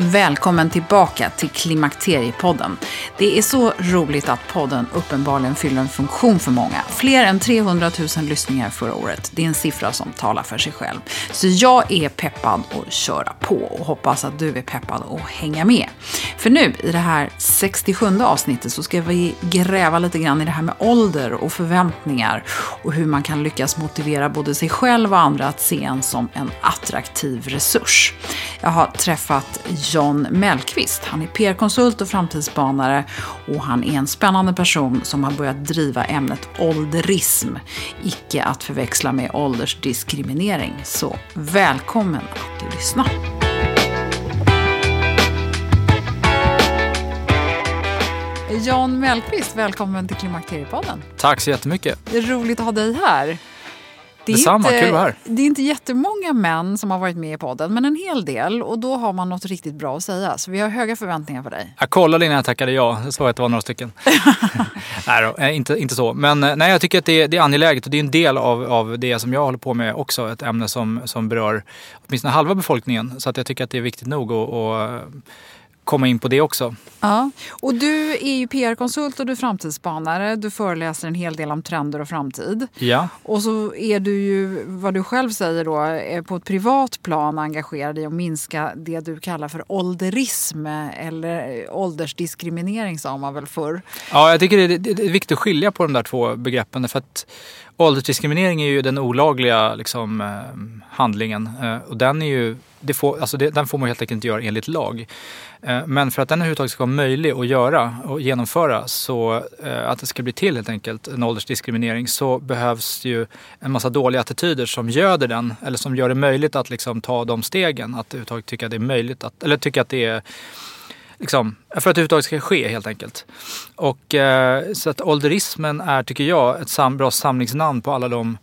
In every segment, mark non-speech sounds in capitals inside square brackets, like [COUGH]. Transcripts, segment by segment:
välkommen tillbaka till Klimakteriepodden. Det är så roligt att podden uppenbarligen fyller en funktion för många. Fler än 300 000 lyssningar förra året. Det är en siffra som talar för sig själv. Så jag är peppad att köra på och hoppas att du är peppad att hänga med. För nu i det här 67 avsnittet så ska vi gräva lite grann i det här med ålder och förväntningar och hur man kan lyckas motivera både sig själv och andra att se en som en attraktiv resurs. Jag har träffat John Mellqvist. Han är PR-konsult och framtidsspanare och han är en spännande person som har börjat driva ämnet ålderism, icke att förväxla med åldersdiskriminering. Så välkommen att lyssna. John Mellqvist, välkommen till Klimakteriepodden. Tack så jättemycket. Det är roligt att ha dig här. Det är Detsamma, inte, kul här. Det är inte jättemånga män som har varit med i podden, men en hel del. Och då har man något riktigt bra att säga. Så vi har höga förväntningar på dig. Jag kollade innan jag tackade ja. Jag såg att det var några stycken. [LAUGHS] nej, då, eh, inte, inte så. Men eh, nej, jag tycker att det är, det är angeläget och det är en del av, av det som jag håller på med också. Ett ämne som, som berör åtminstone halva befolkningen. Så att jag tycker att det är viktigt nog att komma in på det också. Ja, och du är ju PR-konsult och du är framtidsspanare. Du föreläser en hel del om trender och framtid. Ja. Och så är du ju, vad du själv säger då, på ett privat plan engagerad i att minska det du kallar för ålderism eller åldersdiskriminering sa man väl förr. Ja, jag tycker det är, det är viktigt att skilja på de där två begreppen. För att åldersdiskriminering är ju den olagliga liksom, eh, handlingen. Eh, och den är ju det får, alltså det, den får man helt enkelt inte göra enligt lag. Eh, men för att den överhuvudtaget ska vara möjlig att göra och genomföra så eh, att det ska bli till helt enkelt en åldersdiskriminering så behövs ju en massa dåliga attityder som göder den eller som gör det möjligt att liksom ta de stegen. Att överhuvudtaget tycka att det är möjligt att, eller tycka att det är Liksom, för att det överhuvudtaget ska ske helt enkelt. Och, eh, så att ålderismen är, tycker jag, ett sam bra samlingsnamn på alla de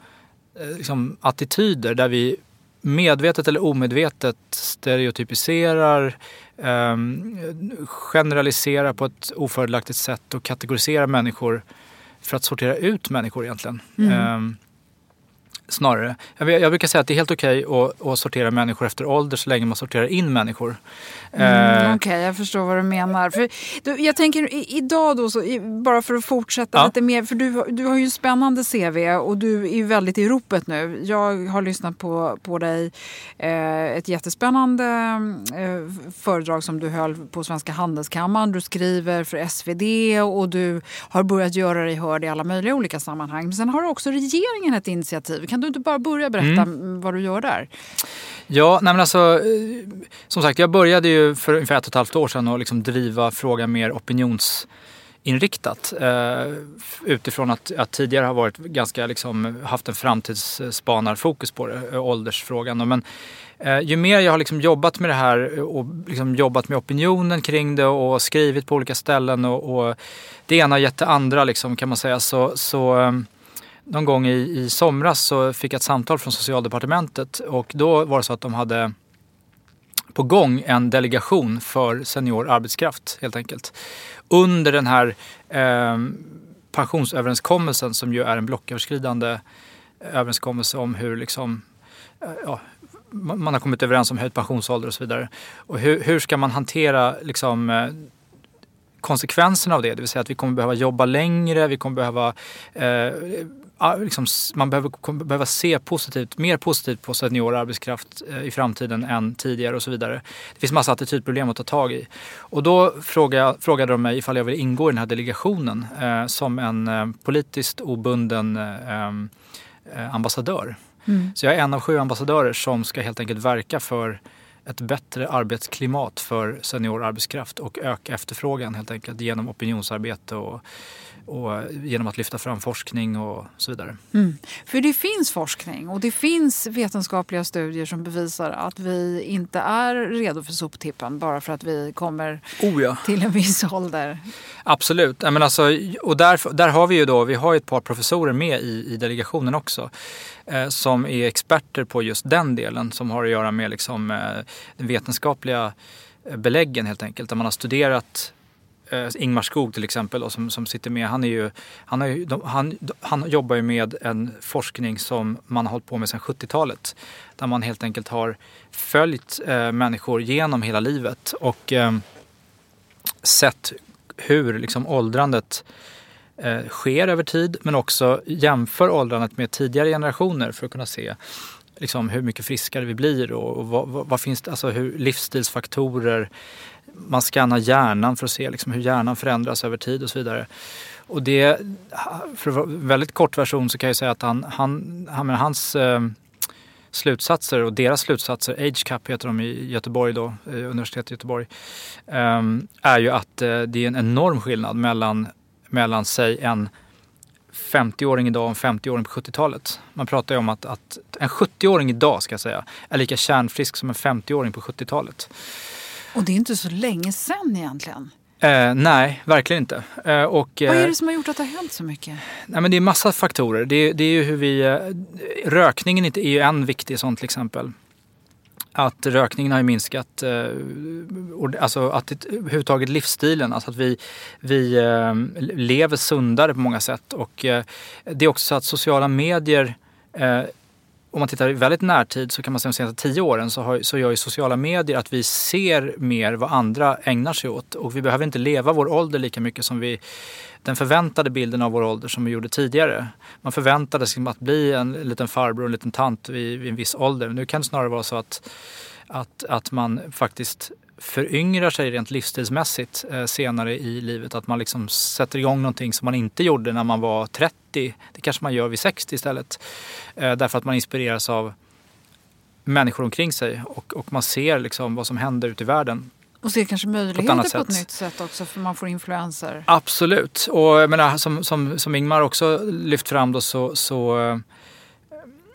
liksom, attityder där vi medvetet eller omedvetet stereotypiserar, eh, generaliserar på ett ofördelaktigt sätt och kategoriserar människor för att sortera ut människor egentligen. Mm. Snarare. Jag, jag, brukar säga att det är helt okej okay att, att, sortera människor efter ålder så länge man sorterar in människor. Mm, eh, okej, okay, jag förstår vad du menar. För, du, jag tänker i, idag då, så, i, bara för att fortsätta ja. lite mer, för du, du har ju en spännande CV och du är ju väldigt i ropet nu. Jag har lyssnat på, på dig, eh, ett jättespännande eh, föredrag som du höll på Svenska Handelskammaren. Du skriver för SvD och du har börjat göra dig hörd i alla möjliga olika sammanhang. Men sen har också regeringen ett initiativ. Kan du inte bara börja berätta mm. vad du gör där? Ja, nej men alltså, eh, som sagt, jag började ju för ungefär ett och ett halvt år sedan att liksom driva frågan mer opinionsinriktat. Eh, utifrån att jag tidigare har varit ganska, liksom, haft en framtidsspanarfokus på det, eh, åldersfrågan. Men eh, ju mer jag har liksom jobbat med det här och liksom jobbat med opinionen kring det och skrivit på olika ställen och, och det ena har gett det andra liksom, kan man säga så, så eh, någon gång i, i somras så fick jag ett samtal från socialdepartementet och då var det så att de hade på gång en delegation för senior arbetskraft helt enkelt. Under den här eh, pensionsöverenskommelsen som ju är en blocköverskridande överenskommelse om hur liksom, eh, ja, man har kommit överens om höjd pensionsålder och så vidare. Och hur, hur ska man hantera liksom, eh, konsekvenserna av det? Det vill säga att vi kommer behöva jobba längre, vi kommer behöva eh, liksom, man behöver, kommer behöva se positivt, mer positivt på senior arbetskraft eh, i framtiden än tidigare och så vidare. Det finns massa attitydproblem att ta tag i. Och då frågade, frågade de mig ifall jag vill ingå i den här delegationen eh, som en eh, politiskt obunden eh, eh ambassadör. Mm. Så jag är en av sju ambassadörer som ska helt enkelt verka för ett bättre arbetsklimat för senior arbetskraft och öka efterfrågan helt enkelt genom opinionsarbete och och genom att lyfta fram forskning och så vidare. Mm. För det finns forskning och det finns vetenskapliga studier som bevisar att vi inte är redo för soptippen bara för att vi kommer oh ja. till en viss ålder. Absolut. Men alltså, och där, där har vi ju då, vi har ett par professorer med i, i delegationen också eh, som är experter på just den delen som har att göra med liksom, eh, den vetenskapliga beläggen helt enkelt. Där man har studerat eh, Ingmar Skog till exempel och som, som sitter med, han, är ju, han, är ju, de, han, han jobbar ju med en forskning som man har hållit på med sedan 70-talet. Där man helt enkelt har följt eh, människor genom hela livet och eh, sett hur liksom, åldrandet eh, sker över tid men också jämför åldrandet med tidigare generationer för att kunna se liksom, hur mycket friskare vi blir och, och vad, vad, vad, finns det, alltså hur livsstilsfaktorer man skannar hjärnan för att se liksom hur hjärnan förändras över tid och så vidare. Och det, för att vara väldigt kort version så kan jag säga att han, han, han hans eh, slutsatser och deras slutsatser, AgeCap heter de i Göteborg då, eh, universitetet i Göteborg, eh, är ju att eh, det är en enorm skillnad mellan, mellan säg en 50-åring idag och en 50-åring på 70-talet. Man pratar ju om att, att en 70-åring idag ska jag säga är lika kärnfrisk som en 50-åring på 70-talet. Och det är inte så länge sedan egentligen. Eh, nej, verkligen inte. Eh, och, Vad är det som har gjort att det har hänt så mycket? Nej, men det är massa faktorer. Det, det är ju hur vi... Eh, rökningen är ju en viktig sån till exempel. Att rökningen har minskat, eh, alltså att överhuvudtaget livsstilen, alltså att vi, vi eh, lever sundare på många sätt. Och eh, det är också så att sociala medier om man tittar i väldigt närtid så kan man säga de senaste tio åren så, har, så gör ju sociala medier att vi ser mer vad andra ägnar sig åt. Och vi behöver inte leva vår ålder lika mycket som vi den förväntade bilden av vår ålder som vi gjorde tidigare. Man förväntade sig att bli en liten farbror och en liten tant vid, vid en viss ålder. Nu kan det snarare vara så att, att, att man faktiskt föryngrar sig rent livsstilsmässigt eh, senare i livet. Att man liksom sätter igång någonting som man inte gjorde när man var 30. Det kanske man gör vid 60 istället. Eh, därför att man inspireras av människor omkring sig och, och man ser liksom vad som händer ute i världen. Och ser kanske möjligheter på ett, på ett nytt sätt också för man får influenser. Absolut. Och jag menar, som, som, som Ingmar också lyft fram då så, så eh,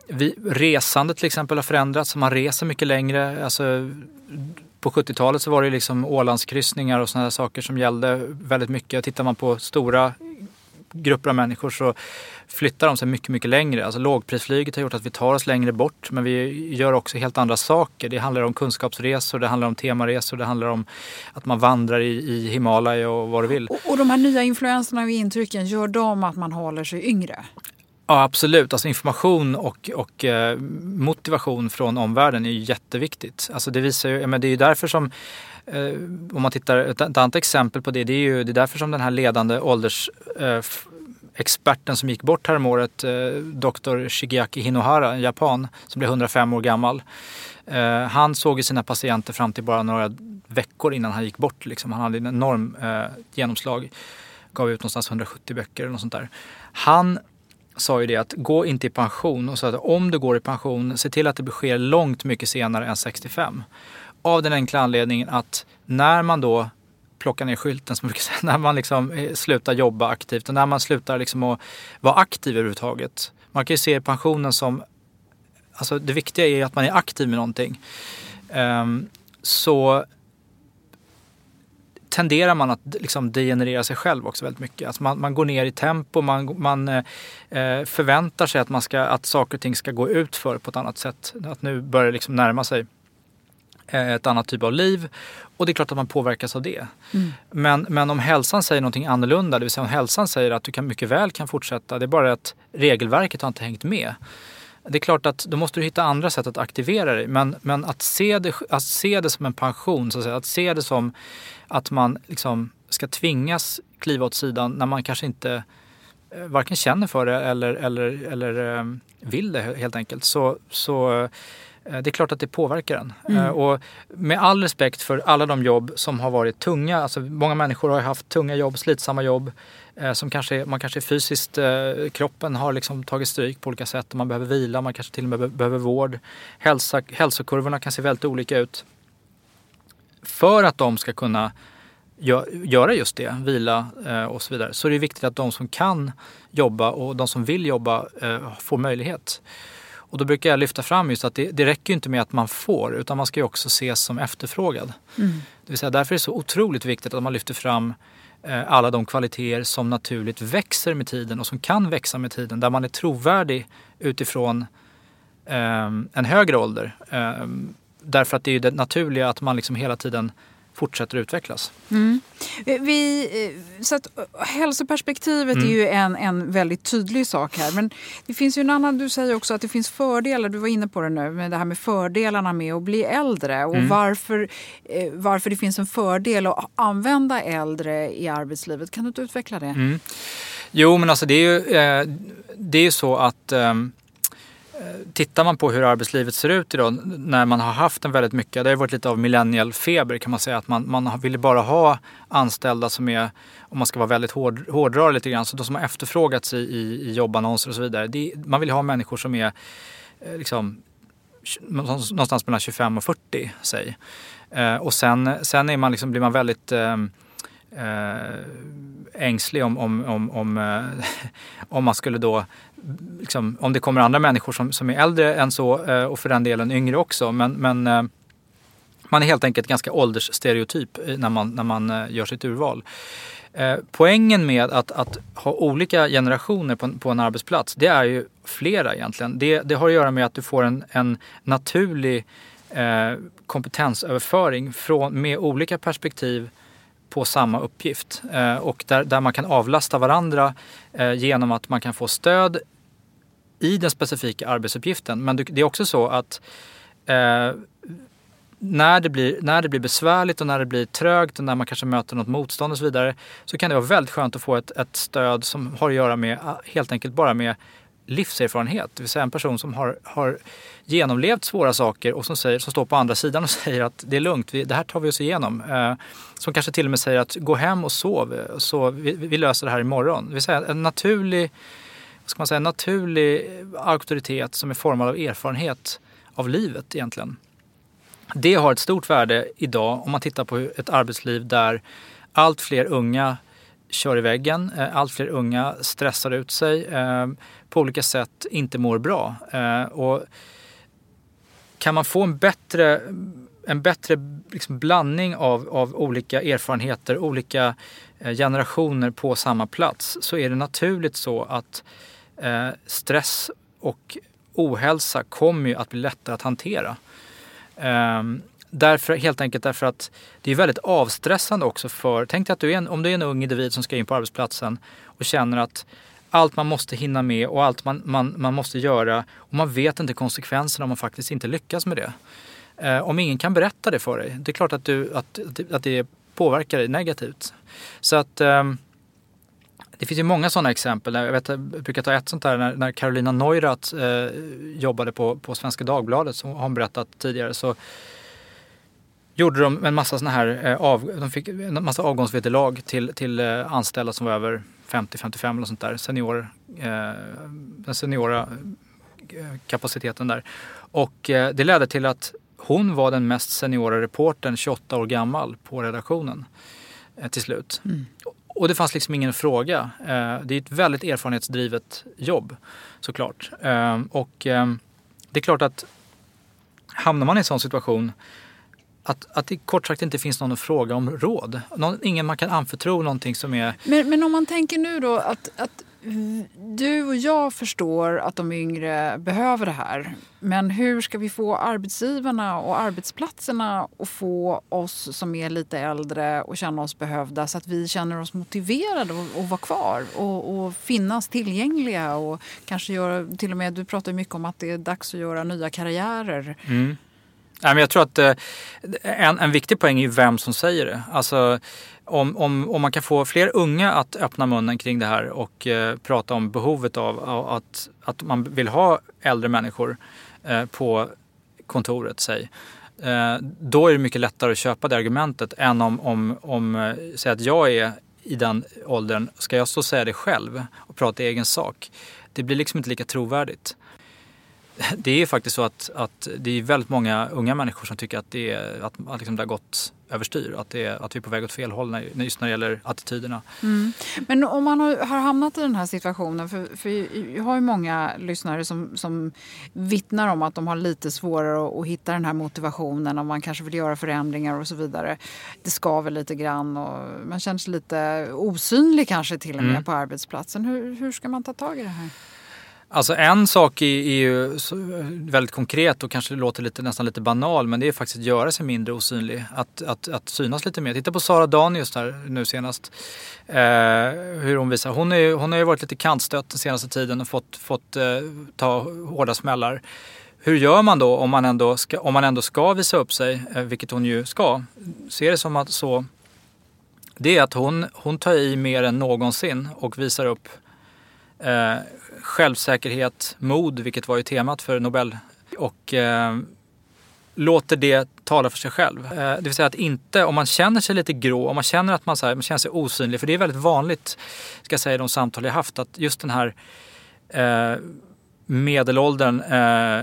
vi, resandet till exempel har förändrats. Man reser mycket längre. Alltså, på 70-talet så var det liksom Ålandskryssningar och sådana saker som gällde väldigt mycket. Tittar man på stora grupper av människor så flyttar de sig mycket, mycket längre. Alltså lågprisflyget har gjort att vi tar oss längre bort men vi gör också helt andra saker. Det handlar om kunskapsresor, det handlar om temaresor, det handlar om att man vandrar i, i Himalaya och vad du vill. Och, och de här nya influenserna och intrycken, gör de att man håller sig yngre? Ja absolut, alltså information och, och eh, motivation från omvärlden är ju jätteviktigt. Alltså det visar ju, men det är ju därför som eh, om man tittar, ett, ett annat exempel på det, det är ju det är därför som den här ledande åldersexperten eh, som gick bort häromåret, eh, doktor Dr. Shigeaki Hinohara, en japan, som blev 105 år gammal. Eh, han såg ju sina patienter fram till bara några veckor innan han gick bort. Liksom. Han hade en enorm eh, genomslag. Gav ut någonstans 170 böcker eller något sånt där. Han sa ju det att gå inte i pension och så att om du går i pension, se till att det sker långt mycket senare än 65. Av den enkla anledningen att när man då plockar ner skylten, som brukar [LAUGHS] säga, när man liksom eh, slutar jobba aktivt och när man slutar liksom att vara aktiv överhuvudtaget. Man kan ju se pensionen som, alltså det viktiga är att man är aktiv med någonting. Um, så tenderar man att liksom degenerera sig själv också väldigt mycket. Alltså man, man går ner i tempo, man, man eh, förväntar sig att, man ska, att saker och ting ska gå ut för på ett annat sätt. Att nu börjar det liksom närma sig eh, ett annat typ av liv. Och det är klart att man påverkas av det. Mm. Men, men om hälsan säger någonting annorlunda, det vill säga om hälsan säger att du kan mycket väl kan fortsätta, det är bara att regelverket har inte hängt med. Det är klart att då måste du hitta andra sätt att aktivera dig. Men, men att, se det, att se det som en pension, så att, säga, att se det som att man liksom ska tvingas kliva åt sidan när man kanske inte eh, varken känner för det eller, eller, eller eh, vill det helt enkelt. Så, så det är klart att det påverkar en. Mm. Och med all respekt för alla de jobb som har varit tunga, alltså många människor har haft tunga jobb, slitsamma jobb som kanske, man kanske fysiskt, kroppen har liksom tagit stryk på olika sätt och man behöver vila, man kanske till och med behöver vård. Hälsa, hälsokurvorna kan se väldigt olika ut för att de ska kunna göra just det, vila eh, och så vidare, så är det viktigt att de som kan jobba och de som vill jobba eh, får möjlighet. Och då brukar jag lyfta fram just att det, det räcker inte med att man får utan man ska ju också ses som efterfrågad. Mm. Det vill säga därför är det så otroligt viktigt att man lyfter fram eh, alla de kvaliteter som naturligt växer med tiden och som kan växa med tiden. Där man är trovärdig utifrån en högre ålder. Därför att det är det naturliga att man liksom hela tiden fortsätter utvecklas. Mm. Vi, eh, så att, hälsoperspektivet mm. är ju en, en väldigt tydlig sak här. Men det finns ju en annan, du säger också att det finns fördelar, du var inne på det nu, med det här med fördelarna med att bli äldre och mm. varför, eh, varför det finns en fördel att använda äldre i arbetslivet. Kan du inte utveckla det? Mm. Jo, men alltså det är ju, eh, det är ju så att eh, Tittar man på hur arbetslivet ser ut idag när man har haft en väldigt mycket, det har varit lite av millennialfeber kan man säga, att man, man vill bara ha anställda som är, om man ska vara väldigt hård, hårdrare lite grann, så de som har efterfrågats i, i, i jobbannonser och så vidare. Det, man vill ha människor som är eh, liksom, någonstans mellan 25 och 40, säg. Eh, och sen, sen är man liksom, blir man väldigt eh, eh, ängslig om, om, om, om, eh, [LAUGHS] om man skulle då liksom, om det kommer andra människor som, som är äldre än så eh, och för den delen yngre också. Men, men eh, man är helt enkelt ganska åldersstereotyp när man, när man eh, gör sitt urval. Eh, poängen med att, att ha olika generationer på, på en arbetsplats, det är ju flera egentligen. Det, det har att göra med att du får en, en naturlig eh, kompetensöverföring från, med olika perspektiv på samma uppgift eh, och där, där man kan avlasta varandra eh, genom att man kan få stöd i den specifika arbetsuppgiften. Men det är också så att eh, när, det blir, när det blir besvärligt och när det blir trögt och när man kanske möter något motstånd och så vidare så kan det vara väldigt skönt att få ett, ett stöd som har att göra med eh, helt enkelt bara med livserfarenhet. Det vill säga en person som har, har genomlevt svåra saker och som, säger, som står på andra sidan och [LAUGHS] säger att det är lugnt, vi, det här tar vi oss igenom. Eh, som kanske till och med säger att gå hem och sov, så vi, vi löser det här imorgon. Det vill säga en naturlig, ska man säga, en naturlig auktoritet som är formad av erfarenhet av livet egentligen. Det har ett stort värde idag om man tittar på ett arbetsliv där allt fler unga kör i väggen. Eh, allt fler unga stressar ut sig, eh, på olika sätt inte mår bra. Eh, och kan man få en bättre, en bättre liksom blandning av, av olika erfarenheter, olika generationer på samma plats så är det naturligt så att stress och ohälsa kommer ju att bli lättare att hantera. Ehm, Därför, helt enkelt därför att det är väldigt avstressande också för, tänk dig att du är en, om du är en ung individ som ska in på arbetsplatsen och känner att allt man måste hinna med och allt man, man, man måste göra och man vet inte konsekvenserna om man faktiskt inte lyckas med det. Eh, om ingen kan berätta det för dig, det är klart att, du, att, att det påverkar dig negativt. Så att eh, det finns ju många sådana exempel. Jag, vet, jag brukar ta ett sånt där när, när Carolina Neurath eh, jobbade på, på Svenska Dagbladet, som har hon berättat tidigare, så gjorde de en massa såna här eh, av, de fick en massa avgångsvederlag till, till eh, anställda som var över 50-55 eller sånt där. Senior, eh, den seniora kapaciteten där. Och det ledde till att hon var den mest seniora reportern, 28 år gammal, på redaktionen till slut. Mm. Och det fanns liksom ingen fråga. Det är ett väldigt erfarenhetsdrivet jobb såklart. Och det är klart att hamnar man i en sån situation att, att det kort sagt inte finns någon fråga om råd. Någon, ingen man kan anförtro någonting som är... Men, men om man tänker nu då att, att du och jag förstår att de yngre behöver det här. Men hur ska vi få arbetsgivarna och arbetsplatserna att få oss som är lite äldre och känna oss behövda så att vi känner oss motiverade att vara kvar och, och, finnas tillgängliga och kanske göra, till och med, du pratar mycket om att det är dags att göra nya karriärer. Mm. Jag tror att eh, en, en viktig poäng är vem som säger det. Alltså, om, om, om man kan få fler unga att öppna munnen kring det här och eh, prata om behovet av att, att man vill ha äldre människor eh, på kontoret, säg. Eh, då är det mycket lättare att köpa det argumentet än om, om, om eh, säg att jag är i den åldern, ska jag stå och säga det själv och prata i egen sak? Det blir liksom inte lika trovärdigt det är faktiskt så att, att det är väldigt många unga människor som tycker att det, är, att, att liksom det har gått överstyr. Att, det, att vi är på väg åt fel håll när, just när det gäller attityderna. Mm. Men om man har, hamnat i den här situationen, för, för jag har ju många lyssnare som, som vittnar om att de har lite svårare att, att hitta den här motivationen och man kanske vill göra förändringar och så vidare. Det skaver lite grann och man känner sig lite osynlig kanske till och med mm. på arbetsplatsen. Hur, hur ska man ta tag i det här? Alltså en sak är, är ju väldigt konkret och kanske låter lite, nästan lite banal men det är faktiskt att göra sig mindre osynlig. Att, att, att synas lite mer. Titta på Sara Danius här nu senast. Eh, hur hon visar. Hon, är, hon har ju varit lite kantstött den senaste tiden och fått, fått eh, ta hårda smällar. Hur gör man då om man ändå ska, om man ändå ska visa upp sig, eh, vilket hon ju ska. Se det som att så. Det är att hon, hon tar i mer än någonsin och visar upp eh, självsäkerhet, mod, vilket var ju temat för Nobel. Och eh, låter det tala för sig själv. Eh, det vill säga att inte, om man känner sig lite grå, om man känner att man, så här, man känner sig osynlig, för det är väldigt vanligt, ska jag säga i de samtal jag haft, att just den här eh, medelåldern eh,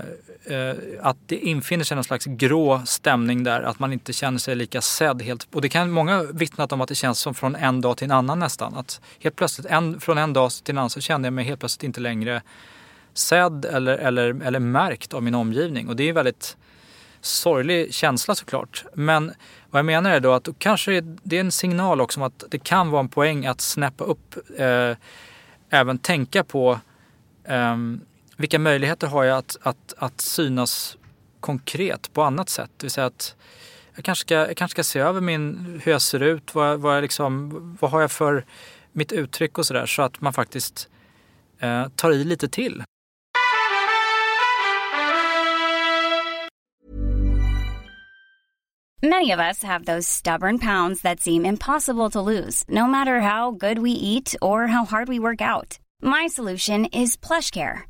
eh, att det infinner sig någon slags grå stämning där, att man inte känner sig lika sedd. Helt, och det kan många vittnat om att det känns som från en dag till en annan nästan. Att helt plötsligt, en, från en dag till en annan så kände jag mig helt plötsligt inte längre sedd eller, eller, eller märkt av min omgivning. Och det är en väldigt sorglig känsla såklart. Men vad jag menar är då att kanske det är en signal också om att det kan vara en poäng att snäppa upp, eh, även tänka på eh, vilka möjligheter har jag att, att, att synas konkret på annat sätt? Det vill säga att jag kanske ska, jag kanske ska se över min, hur jag ser ut, vad, vad, jag liksom, vad har jag för mitt uttryck och sådär så att man faktiskt eh, tar i lite till. Many of us have those stubborn pounds that seem impossible to lose no matter how good we eat or how hard we work out. My solution is plush care.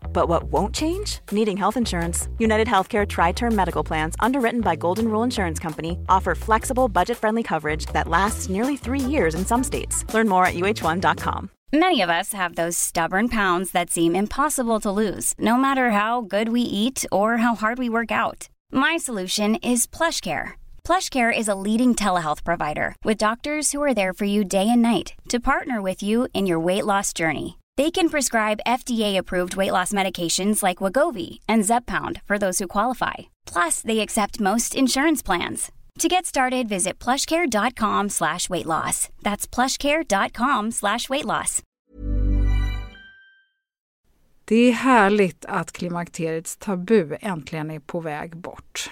But what won't change? Needing health insurance. United Healthcare Tri Term Medical Plans, underwritten by Golden Rule Insurance Company, offer flexible, budget friendly coverage that lasts nearly three years in some states. Learn more at uh1.com. Many of us have those stubborn pounds that seem impossible to lose, no matter how good we eat or how hard we work out. My solution is PlushCare. PlushCare is a leading telehealth provider with doctors who are there for you day and night to partner with you in your weight loss journey. They can prescribe FDA-approved weight loss medications like Wagovi and Zepbound for those who qualify. Plus, they accept most insurance plans. To get started, visit plushcare.com slash weight loss. That's plushcare.com slash weight loss. Det är härligt att klimakteriets tabu äntligen är på väg bort.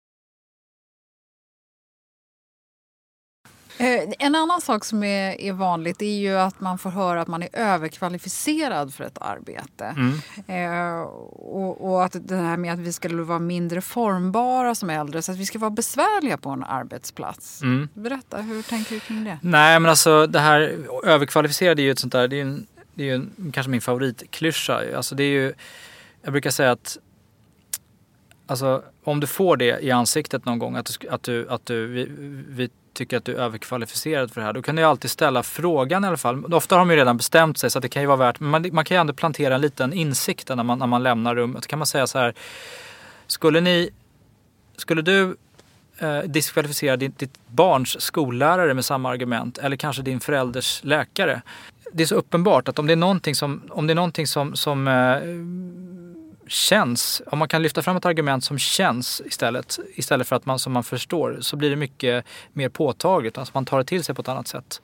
En annan sak som är, är, vanligt är ju att man får höra att man är överkvalificerad för ett arbete. Mm. Eh, och, och, att det här med att vi ska vara mindre formbara som äldre, så att vi ska vara besvärliga på en arbetsplats. Mm. Berätta, hur tänker du kring det? Nej men alltså det här överkvalificerad är ju ett sånt där, det är, en, det är ju en, kanske min favoritklyscha. Alltså det är ju, jag brukar säga att Alltså, om du får det i ansiktet någon gång, att du, att du, att du vi, vi tycker att du är överkvalificerad för det här. Då kan du alltid ställa frågan i alla fall. Ofta har de ju redan bestämt sig så att det kan ju vara värt, men man, man kan ju ändå plantera en liten insikt när man, när man lämnar rummet. Då kan man säga så här, skulle ni, skulle du eh, diskvalificera ditt, ditt barns skollärare med samma argument eller kanske din förälders läkare? Det är så uppenbart att om det är någonting som, om det är någonting som, som eh, känns, om man kan lyfta fram ett argument som känns istället, istället för att man som man förstår, så blir det mycket mer påtagligt. Alltså man tar det till sig på ett annat sätt.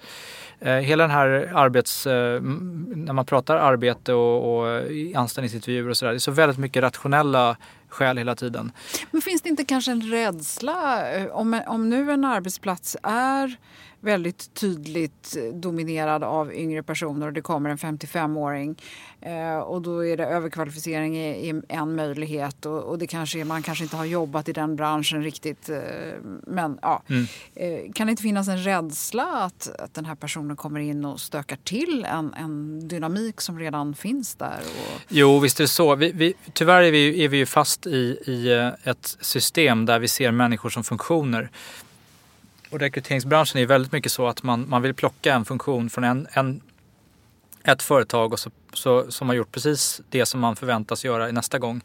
Eh, hela den här arbets... Eh, när man pratar arbete och, och anställningsintervjuer och sådär, det är så väldigt mycket rationella skäl hela tiden. Men finns det inte kanske en rädsla eh, om, om nu en arbetsplats är väldigt tydligt dominerad av yngre personer och det kommer en 55-åring eh, och då är det överkvalificering är, en möjlighet och, och, det kanske är, man kanske inte har jobbat i den branschen riktigt. Eh, men ja, mm. eh, kan det inte finnas en rädsla att, att den här personen kommer in och stökar till en, en dynamik som redan finns där? Och... Jo, visst är det så. Vi, vi, tyvärr är vi, är vi ju fast i, i eh, ett system där vi ser människor som funktioner. Och rekryteringsbranschen är väldigt mycket så att man, man vill plocka en funktion från en, en, ett företag och så, så, som har gjort precis det som man förväntas göra i nästa gång.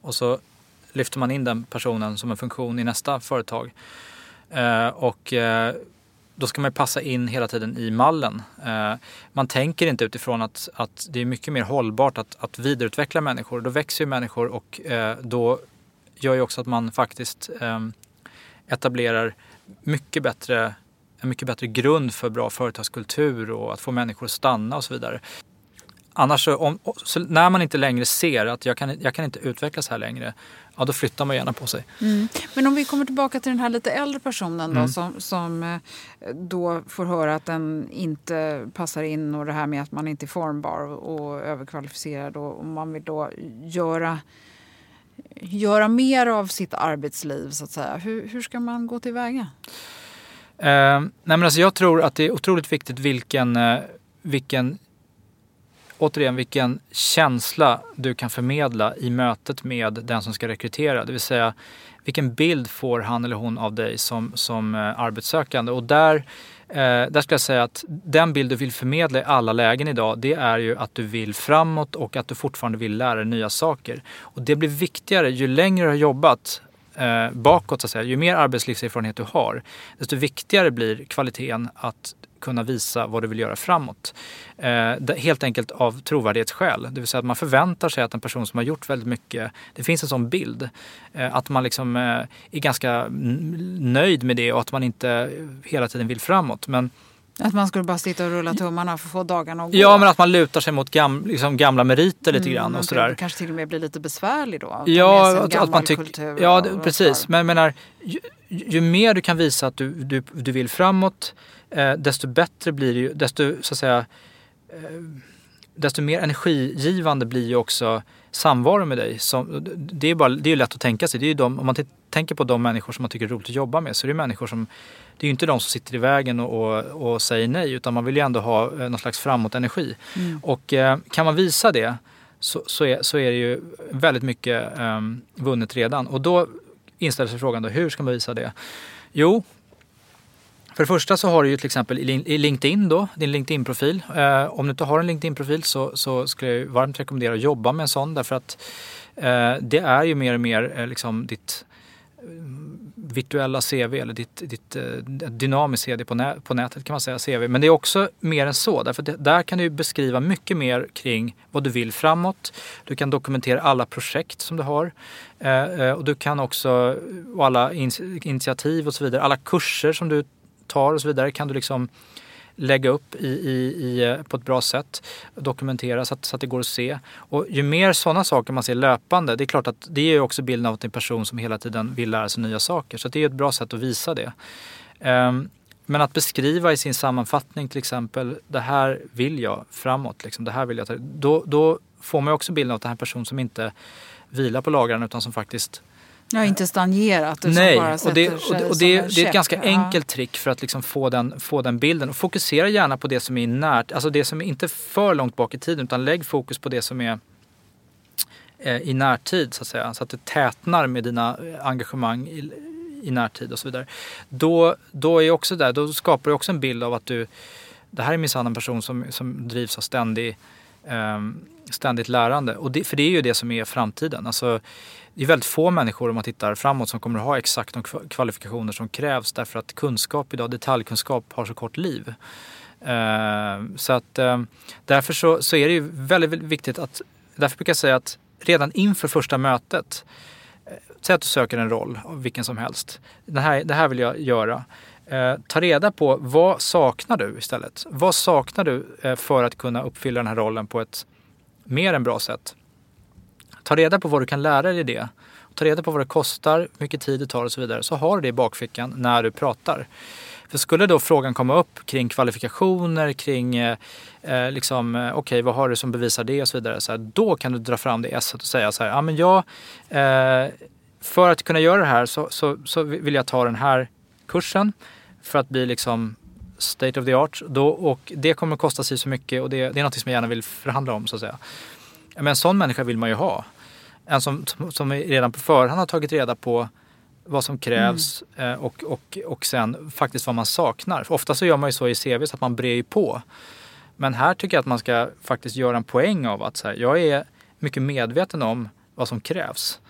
Och så lyfter man in den personen som en funktion i nästa företag. Eh, och eh, då ska man passa in hela tiden i mallen. Eh, man tänker inte utifrån att, att det är mycket mer hållbart att, att vidareutveckla människor. Då växer ju människor och eh, då gör ju också att man faktiskt ehm, etablerar mycket bättre, en mycket bättre grund för bra företagskultur och att få människor att stanna och så vidare. Annars så, om, så när man inte längre ser att jag kan, jag kan inte utvecklas här längre, ja då flyttar man gärna på sig. Mm. Men om vi kommer tillbaka till den här lite äldre personen då, mm. som, som eh, då får höra att den inte passar in och det här med att man inte är formbar och överkvalificerad och, och man vill då göra göra mer av sitt arbetsliv så att säga. Hur, hur ska man gå tillväga? Eh, nej men alltså jag tror att det är otroligt viktigt vilken, eh, vilken återigen vilken känsla du kan förmedla i mötet med den som ska rekrytera. Det vill säga vilken bild får han eller hon av dig som, som eh, arbetssökande. Och där Eh, där skulle jag säga att den bild du vill förmedla i alla lägen idag, det är ju att du vill framåt och att du fortfarande vill lära dig nya saker. Och det blir viktigare ju längre du har jobbat eh, bakåt, så att säga, ju mer arbetslivserfarenhet du har, desto viktigare blir kvaliteten att kunna visa vad du vill göra framåt. Eh, helt enkelt av trovärdighetsskäl. Det vill säga att man förväntar sig att en person som har gjort väldigt mycket, det finns en sån bild. Eh, att man liksom eh, är ganska nöjd med det och att man inte hela tiden vill framåt. Men att man skulle bara sitta och rulla tummarna för att få dagarna att gå? Ja, men att man lutar sig mot gam, liksom gamla meriter lite mm, grann. och sådär. kanske till och med blir lite besvärlig då? Ja, att, att man tycker... Ja, och, precis. Men jag menar, ju, ju, mer du kan visa att du, du, du vill framåt, eh, desto bättre blir det ju, desto så att säga, eh, desto mer energigivande blir ju också samvaro med dig. Som, det är bara, det är lätt att tänka sig. Det är de, om man tänker på de människor som man tycker är roligt att jobba med så är det människor som det är ju inte de som sitter i vägen och, och, och säger nej utan man vill ju ändå ha eh, någon slags framåt-energi. Mm. Och eh, kan man visa det så, så, är, så är det ju väldigt mycket eh, vunnet redan. Och då inställer sig frågan då, hur ska man visa det? Jo, för det första så har du ju till exempel i LinkedIn då, din LinkedIn-profil. Eh, om du inte har en LinkedIn-profil så, så skulle jag varmt rekommendera att jobba med en sån därför att eh, det är ju mer och mer eh, liksom ditt mm, virtuella CV eller ditt, ditt eh, uh, dynamiskt CV på, nä på nätet kan man säga CV. Men det är också mer än så därför att där kan du beskriva mycket mer kring vad du vill framåt. Du kan dokumentera alla projekt som du har Eh, eh och du kan också, och alla in initiativ och så vidare, alla kurser som du tar och så vidare kan du liksom lägga upp i, i, i, eh, på ett bra sätt, dokumentera så att, så att det går att se. Och ju mer sådana saker man ser löpande, det är klart att det ger också bilden av att det är en person som hela tiden vill lära sig nya saker. Så det är ett bra sätt att visa det. Um, men att beskriva i sin sammanfattning till exempel, det här vill jag framåt, liksom, det här vill jag ta, då, då får man också bilden av att det här är en person som inte vilar på lagrarna utan som faktiskt Ja, inte stagnerat. Nej, bara och, det, och, det, och det, det, är ett ganska enkelt trick för att liksom få, den, få den bilden. Och fokusera gärna på det som är närt, alltså det som är inte för långt bak i tiden utan lägg fokus på det som är eh, i närtid så att säga. Så att det tätnar med dina engagemang i, i närtid och så vidare. Då, då, är också där, då skapar du också en bild av att du, det här är minsann en person som, som drivs av ständig, eh, ständigt lärande. Och det, för det är ju det som är framtiden. Alltså, det är väldigt få människor om man tittar framåt som kommer att ha exakt de kvalifikationer som krävs därför att kunskap idag, detaljkunskap, har så kort liv. Eh, så att eh, därför så, så är det ju väldigt, väldigt viktigt att, därför brukar jag säga att redan inför första mötet, eh, säg att du söker en roll, vilken som helst. Det här, det här vill jag göra. Eh, ta reda på vad saknar du istället? Vad saknar du eh, för att kunna uppfylla den här rollen på ett mer än bra sätt? Ta reda på vad du kan lära dig i det. Ta reda på vad det kostar, hur mycket tid det tar och så vidare. Så har du det i bakfickan när du pratar. För skulle då frågan komma upp kring kvalifikationer, kring eh, eh liksom, eh, okej okay, vad har du som bevisar det och så vidare. Så här, då kan du dra fram det esset och säga så här, ja men jag, eh, för att kunna göra det här så, så, så, vill jag ta den här kursen för att bli liksom state of the art. Då, och det kommer att kosta sig så mycket och det, det är något som jag gärna vill förhandla om så att säga. Men en sån människa vill man ju ha en som, som redan på förhand har tagit reda på vad som krävs mm. Eh, och, och, och sen faktiskt vad man saknar. För ofta så gör man ju så i CV så att man brer på. Men här tycker jag att man ska faktiskt göra en poäng av att så här, jag är mycket medveten om vad som krävs.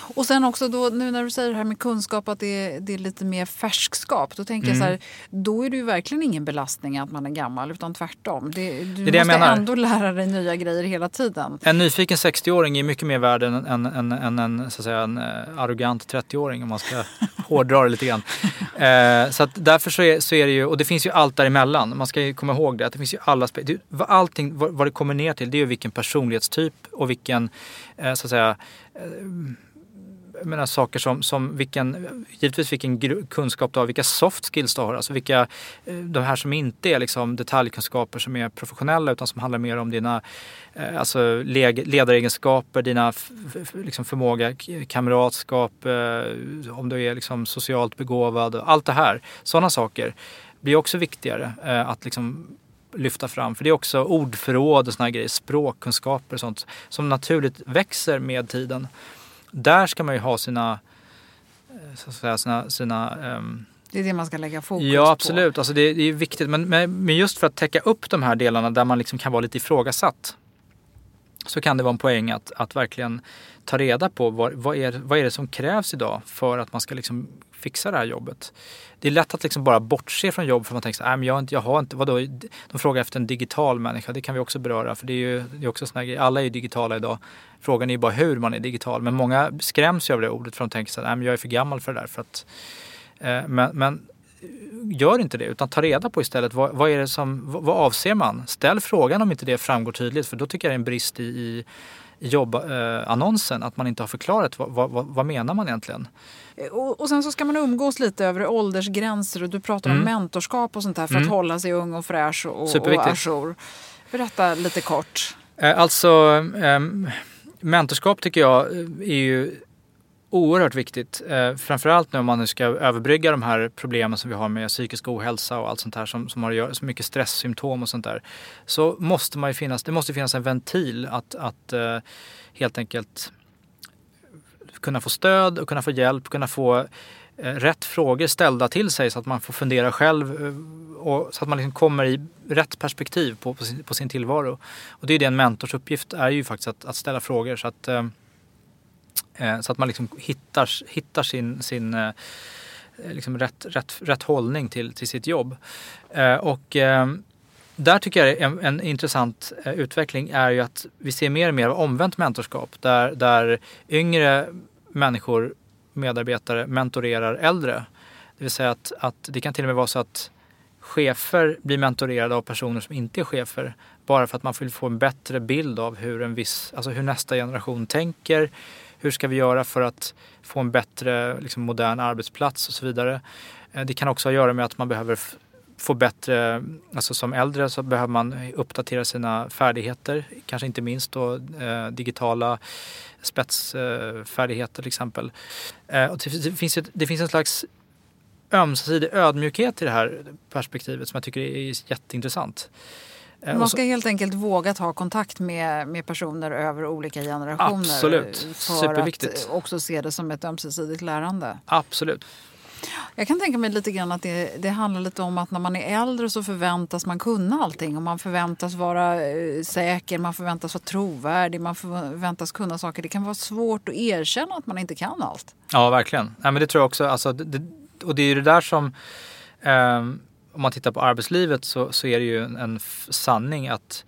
Och sen också då, nu när du säger det här med kunskap att det är, det är lite mer färskskap. Då tänker mm. jag så här, då är det ju verkligen ingen belastning att man är gammal utan tvärtom. Det, du det det måste ändå lära dig nya grejer hela tiden. En nyfiken 60-åring är mycket mer värd än, än, än, än en, så att säga, en eh, arrogant 30-åring om man ska [LAUGHS] hårdra det lite grann. Eh, så att därför så är, så är det ju, och det finns ju allt däremellan. Man ska ju komma ihåg det, att det finns ju alla det, Allting, vad, vad det kommer ner till, det är ju vilken personlighetstyp och vilken, eh, så att säga, eh, menar, saker som, som vilken, givetvis vilken kunskap du har, vilka soft skills du har. Alltså vilka, eh, de här som inte är liksom detaljkunskaper som är professionella utan som handlar mer om dina eh, alltså ledaregenskaper, dina liksom förmåga, kamratskap, eh, om du är liksom socialt begåvad, allt det här. Sådana saker blir också viktigare att liksom lyfta fram. För det är också ordförråd och sådana grejer, språkkunskaper och sånt som naturligt växer med tiden där ska man ju ha sina, eh, så att säga, sina, sina um, det är det man ska lägga fokus på. Ja absolut, på. Alltså det, det är viktigt. Men, men just för att täcka upp de här delarna där man liksom kan vara lite ifrågasatt så kan det vara en poäng att, att verkligen ta reda på vad, vad, är, vad är det som krävs idag för att man ska liksom fixa det här jobbet. Det är lätt att liksom bara bortse från jobb för man tänker så här, äh, men jag, inte, jag har inte, vadå, de frågar efter en digital människa, det kan vi också beröra för det är ju det är också såna grejer, alla är ju digitala idag. Frågan är ju bara hur man är digital, men många skräms ju av det ordet för de tänker så här, äh, men jag är för gammal för det där. För att, eh, men, men eh, gör inte det utan ta reda på istället vad, vad är det som, vad, vad, avser man? Ställ frågan om inte det framgår tydligt för då tycker jag det är en brist i, i jobbannonsen, eh, att man inte har förklarat vad, vad, vad menar man egentligen. Och, och, sen så ska man umgås lite över åldersgränser och du pratar mm. om mentorskap och sånt där för mm. att hålla sig ung och fräsch och, och ajour. Berätta lite kort. Eh, alltså, eh, mentorskap tycker jag är ju oerhört viktigt. Eh, framförallt nu om man nu ska överbrygga de här problemen som vi har med psykisk ohälsa och allt sånt här som, som har så mycket stresssymptom och sånt där. Så måste man ju finnas, det måste finnas en ventil att, att eh, helt enkelt kunna få stöd och kunna få hjälp, kunna få eh, rätt frågor ställda till sig så att man får fundera själv eh, och så att man liksom kommer i rätt perspektiv på, på, sin, på sin tillvaro. Och det är det en mentors uppgift är ju faktiskt att, att ställa frågor så att, eh, eh så att man liksom hittar, hittar sin, sin eh, liksom rätt, rätt, rätt hållning till, till sitt jobb. Eh, och eh, där tycker jag en, en intressant eh, utveckling är ju att vi ser mer och mer av omvänt mentorskap där, där yngre människor, medarbetare, mentorerar äldre. Det vill säga att, att det kan till och med vara så att chefer blir mentorerade av personer som inte är chefer bara för att man vill få en bättre bild av hur, en viss, alltså hur nästa generation tänker. Hur ska vi göra för att få en bättre liksom, modern arbetsplats och så vidare. Eh, det kan också ha att göra med att man behöver få bättre, alltså som äldre så behöver man uppdatera sina färdigheter, kanske inte minst då eh, digitala spetsfärdigheter till exempel. Eh, och det, finns ett, det finns en slags ömsesidig ödmjukhet i det här perspektivet som jag tycker är jätteintressant. Eh, man ska helt enkelt våga ta kontakt med, med personer över olika generationer. Absolut, för superviktigt. att också se det som ett ömsesidigt lärande. Absolut. Jag kan tänka mig lite grann att det, det, handlar lite om att när man är äldre så förväntas man kunna allting. Och man förväntas vara eh, säker, man förväntas vara trovärdig, man förväntas kunna saker. Det kan vara svårt att erkänna att man inte kan allt. Ja, verkligen. Ja, men det tror jag också. Alltså, det, och det är ju det där som... Eh, om man tittar på arbetslivet så, så är det ju en, en sanning att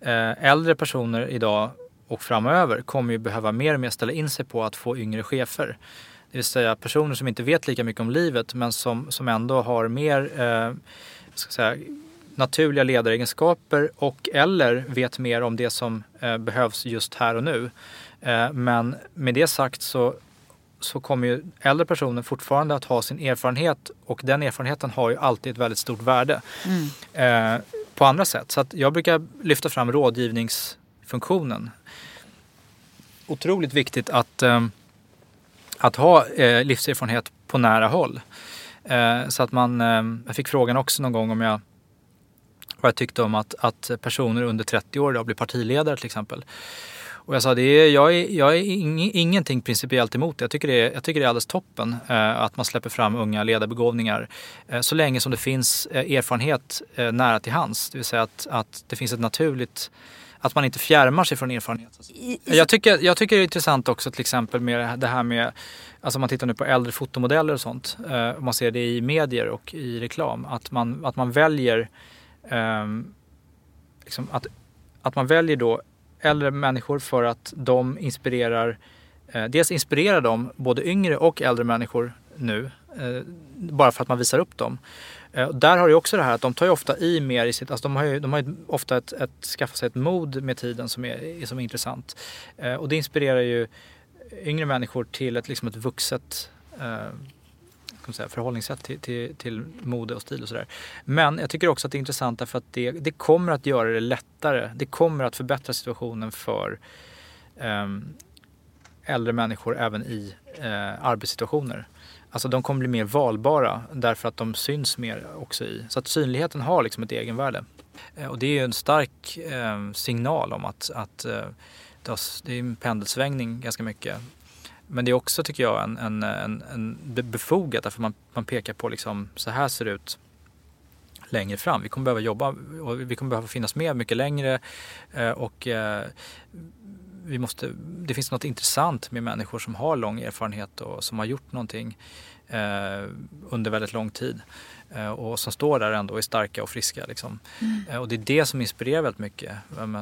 eh, äldre personer idag och framöver kommer ju behöva mer och mer ställa in sig på att få yngre chefer. Det vill säga personer som inte vet lika mycket om livet men som, som ändå har mer eh, ska säga, naturliga ledaregenskaper och eller vet mer om det som eh, behövs just här och nu. Eh, men med det sagt så, så kommer ju äldre personer fortfarande att ha sin erfarenhet och den erfarenheten har ju alltid ett väldigt stort värde mm. eh, på andra sätt. Så jag brukar lyfta fram rådgivningsfunktionen. Otroligt viktigt att eh, att ha eh, livserfarenhet på nära håll. Eh, så att man, eh, jag fick frågan också någon gång om jag vad jag tyckte om att, att personer under 30 år idag blir partiledare till exempel. Och jag sa det är, jag är, jag är ing, ingenting principiellt emot det. Jag tycker det är, jag tycker det är alldeles toppen eh, att man släpper fram unga ledarbegåvningar. Eh, så länge som det finns eh, erfarenhet eh, nära till hands. Det vill säga att, att det finns ett naturligt att man inte fjärmar sig från erfarenhet. Jag tycker, jag tycker det är intressant också till exempel med det här med, alltså man tittar nu på äldre fotomodeller och sånt, eh, man ser det i medier och i reklam, att man, att man väljer eh, liksom att, att man väljer då äldre människor för att de inspirerar, eh, dels inspirerar de både yngre och äldre människor nu, eh, bara för att man visar upp dem. Eh, där har du också det här att de tar ju ofta i mer i sitt, alltså de har ju, de har ju ofta ett, ett, skaffat sig ett mod med tiden som är, som är intressant. Eh, och det inspirerar ju yngre människor till ett, liksom ett vuxet eh, säga, förhållningssätt till, till, till mode och stil och sådär. Men jag tycker också att det är intressant därför att det, det kommer att göra det lättare. Det kommer att förbättra situationen för eh, äldre människor även i eh, arbetssituationer. Alltså de kommer bli mer valbara därför att de syns mer också i. Så att synligheten har liksom ett egenvärde. Eh, och det är ju en stark eh, signal om att, att eh, det är en pendelsvängning ganska mycket. Men det är också tycker jag en, en, en, en befogat därför man, man pekar på liksom så här ser det ut längre fram. Vi kommer behöva jobba och vi kommer behöva finnas med mycket längre eh, och eh, vi måste, det finns något intressant med människor som har lång erfarenhet och som har gjort någonting eh, under väldigt lång tid. Eh, och som står där ändå och är starka och friska. Liksom. Mm. Eh, och det är det som inspirerar väldigt mycket.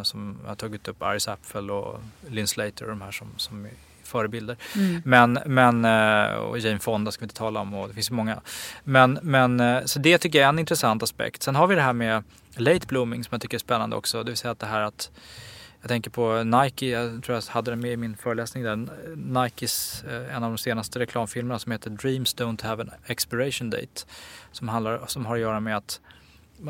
Som jag har tagit upp Iris Apfel och Lynn Slater och de här som, som är förebilder. Mm. Men, men, eh, och Jane Fonda ska vi inte tala om och det finns många. Men, men, eh, så det tycker jag är en intressant aspekt. Sen har vi det här med late blooming som jag tycker är spännande också. Det vill säga att det här att jag tänker på Nike, jag tror jag hade den med i min föreläsning där. Nikes, eh, en av de senaste reklamfilmerna som heter Dreams Don't Have an Expiration Date. Som, handlar, som har att göra med att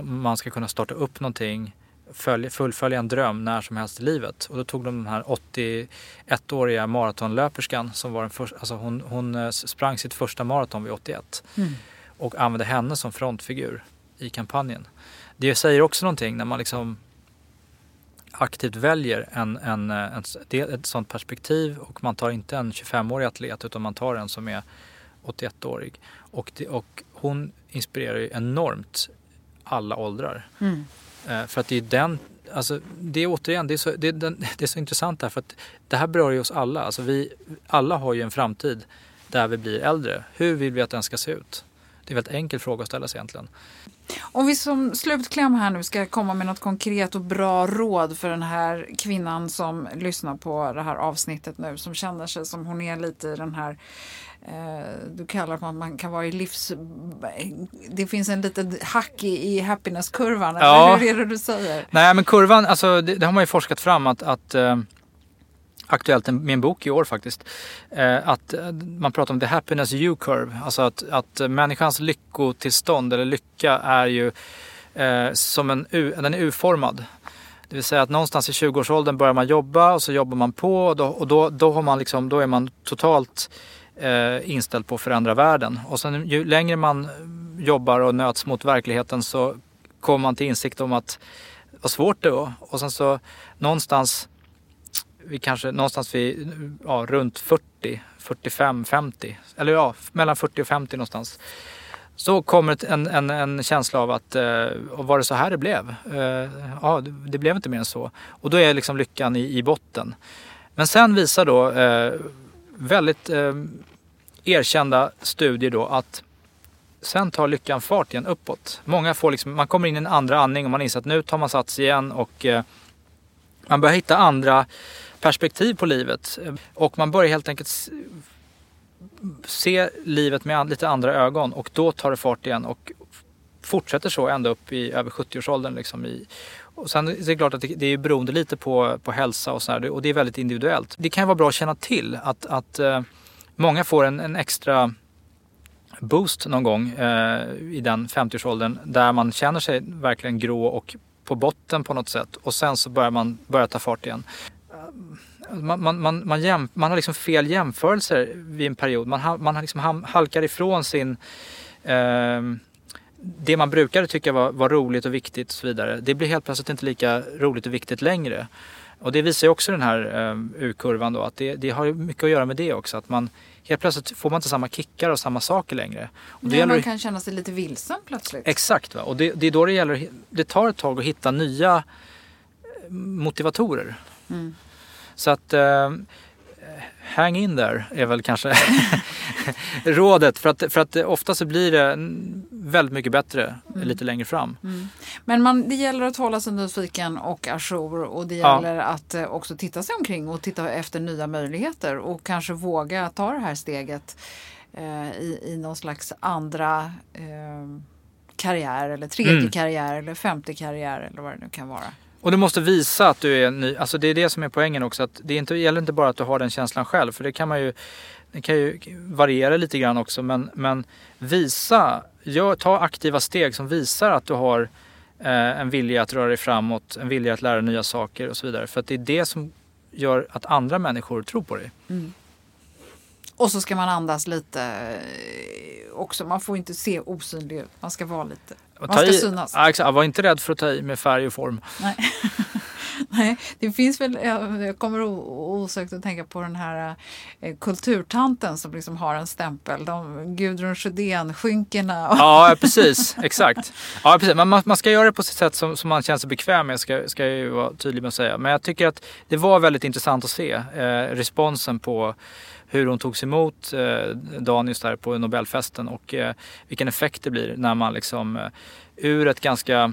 man ska kunna starta upp någonting, följa, fullfölja en dröm när som helst i livet. Och då tog de den här 81-åriga maratonlöperskan som var den första, alltså hon, hon eh, sprang sitt första maraton vid 81. Mm. Och använde henne som frontfigur i kampanjen. Det säger också någonting när man liksom aktivt väljer en, en, en, ett sånt perspektiv och man tar inte en 25-årig atlet utan man tar en som är 81-årig. Och, det, och hon inspirerar ju enormt alla åldrar. Mm. Eh, för att det är den, alltså det är återigen, det är så, det är, den, [LAUGHS] det är så intressant därför att det här berör ju oss alla. Alltså vi, alla har ju en framtid där vi blir äldre. Hur vill vi att den ska se ut? Det är en väldigt enkel fråga att ställa sig egentligen. Om vi som slutkläm här nu ska komma med något konkret och bra råd för den här kvinnan som lyssnar på det här avsnittet nu som känner sig som hon är lite i den här eh, du kallar det att man kan vara i livs... Det finns en liten hack i, happiness-kurvan. Ja. Hur är det du säger? Nej men kurvan, alltså det, det har man ju forskat fram att, att eh, aktuellt med en bok i år faktiskt. Eh, att eh, man pratar om the happiness U-curve. Alltså att, att människans lyckotillstånd eller lycka är ju eh, som en U, den är U-formad. Det vill säga att någonstans i 20-årsåldern börjar man jobba och så jobbar man på och då, och då, då, har man liksom, då är man totalt eh, inställd på att förändra världen. Och sen ju längre man jobbar och nöts mot verkligheten så kommer man till insikt om att vad svårt det var. Och sen så någonstans vi kanske någonstans vid ja, runt 40, 45, 50. Eller ja, mellan 40 och 50 någonstans. Så kommer en, en, en känsla av att, eh, var det så här det blev? Eh, ja, det blev inte mer än så. Och då är liksom lyckan i, i botten. Men sen visar då eh, väldigt eh, erkända studier då att sen tar lyckan fart igen uppåt. Många får liksom, man kommer in i en andra andning och man inser att nu tar man sats igen och eh, man börjar hitta andra perspektiv på livet. Och man börjar helt enkelt se livet med lite andra ögon och då tar det fart igen och fortsätter så ända upp i över 70-årsåldern. Liksom i, och sen är det klart att det, är beroende lite på, på hälsa och sådär och det är väldigt individuellt. Det kan vara bra att känna till att, att eh, många får en, en, extra boost någon gång eh, i den 50-årsåldern där man känner sig verkligen grå och på botten på något sätt och sen så börjar man börja ta fart igen man, man, man, man, jäm, man har liksom fel jämförelser vid en period. Man, man liksom halkar ifrån sin eh, det man brukade tycka var, var, roligt och viktigt och så vidare. Det blir helt plötsligt inte lika roligt och viktigt längre. Och det visar ju också den här eh, U-kurvan då att det, det, har mycket att göra med det också. Att man helt plötsligt får man inte samma kickar och samma saker längre. Och Nej, man kan känna sig lite vilsen plötsligt. Exakt va? och det, det är då det gäller, det tar ett tag att hitta nya eh, motivatorer. Mm. Så att eh, hang in där är väl kanske [LAUGHS] rådet. För att, för att ofta så blir det väldigt mycket bättre mm. lite längre fram. Mm. Men man, det gäller att hålla sig nyfiken och ajour och det gäller ja. att eh, också titta sig omkring och titta efter nya möjligheter och kanske våga ta det här steget eh, i, i någon slags andra eh, karriär eller tredje mm. karriär eller femte karriär eller vad det nu kan vara. Och du måste visa att du är ny. Alltså det är det som är poängen också. Att det inte, gäller inte bara att du har den känslan själv. För det kan man ju, det kan ju variera lite grann också. Men, men visa, gör, ta aktiva steg som visar att du har eh, en vilja att röra dig framåt. En vilja att lära nya saker och så vidare. För att det är det som gör att andra människor tror på dig. Mm. Och så ska man andas lite eh, också. Man får inte se osynlig ut. Man ska vara lite man ska i, synas. Ja, exakt. Var inte rädd för att ta i med färg och form. Nej, [LAUGHS] [LAUGHS] Nej det finns väl, jag kommer osökt att tänka på den här eh, kulturtanten som liksom har en stämpel. De, Gudrun Sjödén-skynkena. Ja, precis. Exakt. Ja, precis. Man, man ska göra det på sitt sätt som, som man känner sig bekväm med, ska, ska jag ju vara tydlig med att säga. Men jag tycker att det var väldigt intressant att se eh, responsen på hur hon togs emot eh, Danius där på Nobelfesten och eh, vilken effekt det blir när man liksom eh, ur ett ganska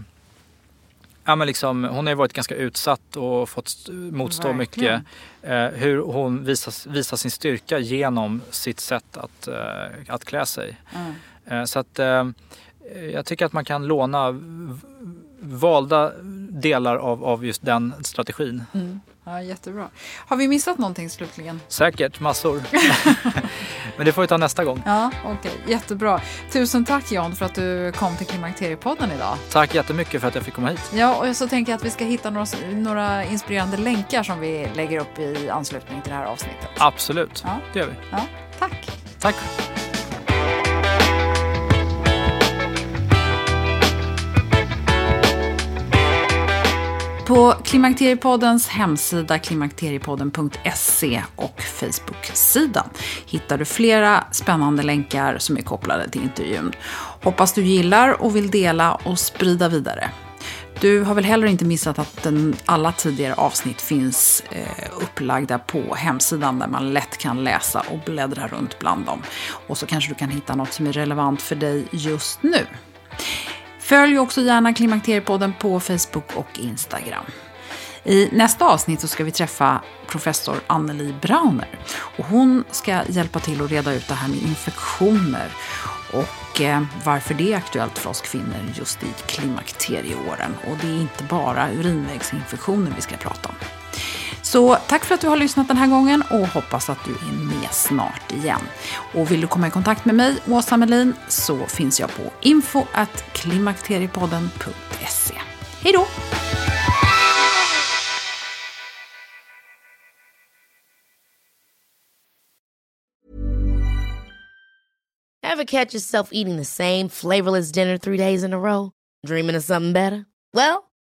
Ja, men liksom, hon har ju varit ganska utsatt och fått motstå Verkligen. mycket. Eh, hur hon visar, visar sin styrka genom sitt sätt att, eh, att klä sig. Mm. Eh, så att eh, jag tycker att man kan låna valda delar av, av just den strategin. Mm. Ja, jättebra. Har vi missat någonting slutligen? Säkert, massor. [LAUGHS] Men det får vi ta nästa gång. Ja, okej. Okay. Jättebra. Tusen tack Jan för att du kom till Klimakteriepodden idag. Tack jättemycket för att jag fick komma hit. Ja, och så tänker jag att vi ska hitta några, några inspirerande länkar som vi lägger upp i anslutning till det här avsnittet. Absolut, ja. det gör vi. Ja, tack. Tack. På Klimakteriepoddens hemsida klimakteriepodden.se och Facebook-sida hittar du flera spännande länkar som är kopplade till intervjun. Hoppas du gillar och vill dela och sprida vidare. Du har väl heller inte missat att den, alla tidigare avsnitt finns eh, upplagda på hemsidan där man lätt kan läsa och bläddra runt bland dem. Och så kanske du kan hitta något som är relevant för dig just nu. Följ också gärna Klimakteriepodden på Facebook och Instagram. I nästa avsnitt så ska vi träffa professor Anneli Brauner. Och hon ska hjälpa till att reda ut det här med infektioner och eh, varför det är aktuellt för oss kvinnor just i klimakterieåren. Och det är inte bara urinvägsinfektioner vi ska prata om. Så tack för att du har lyssnat den här gången och hoppas att du är med snart igen. Och vill du komma i kontakt med mig, Åsa Melin, så finns jag på info klimakteriepodden.se. Hej då! Ever catch yourself eating the same flavorless dinner three days in a row? Dreaming of something better? Well,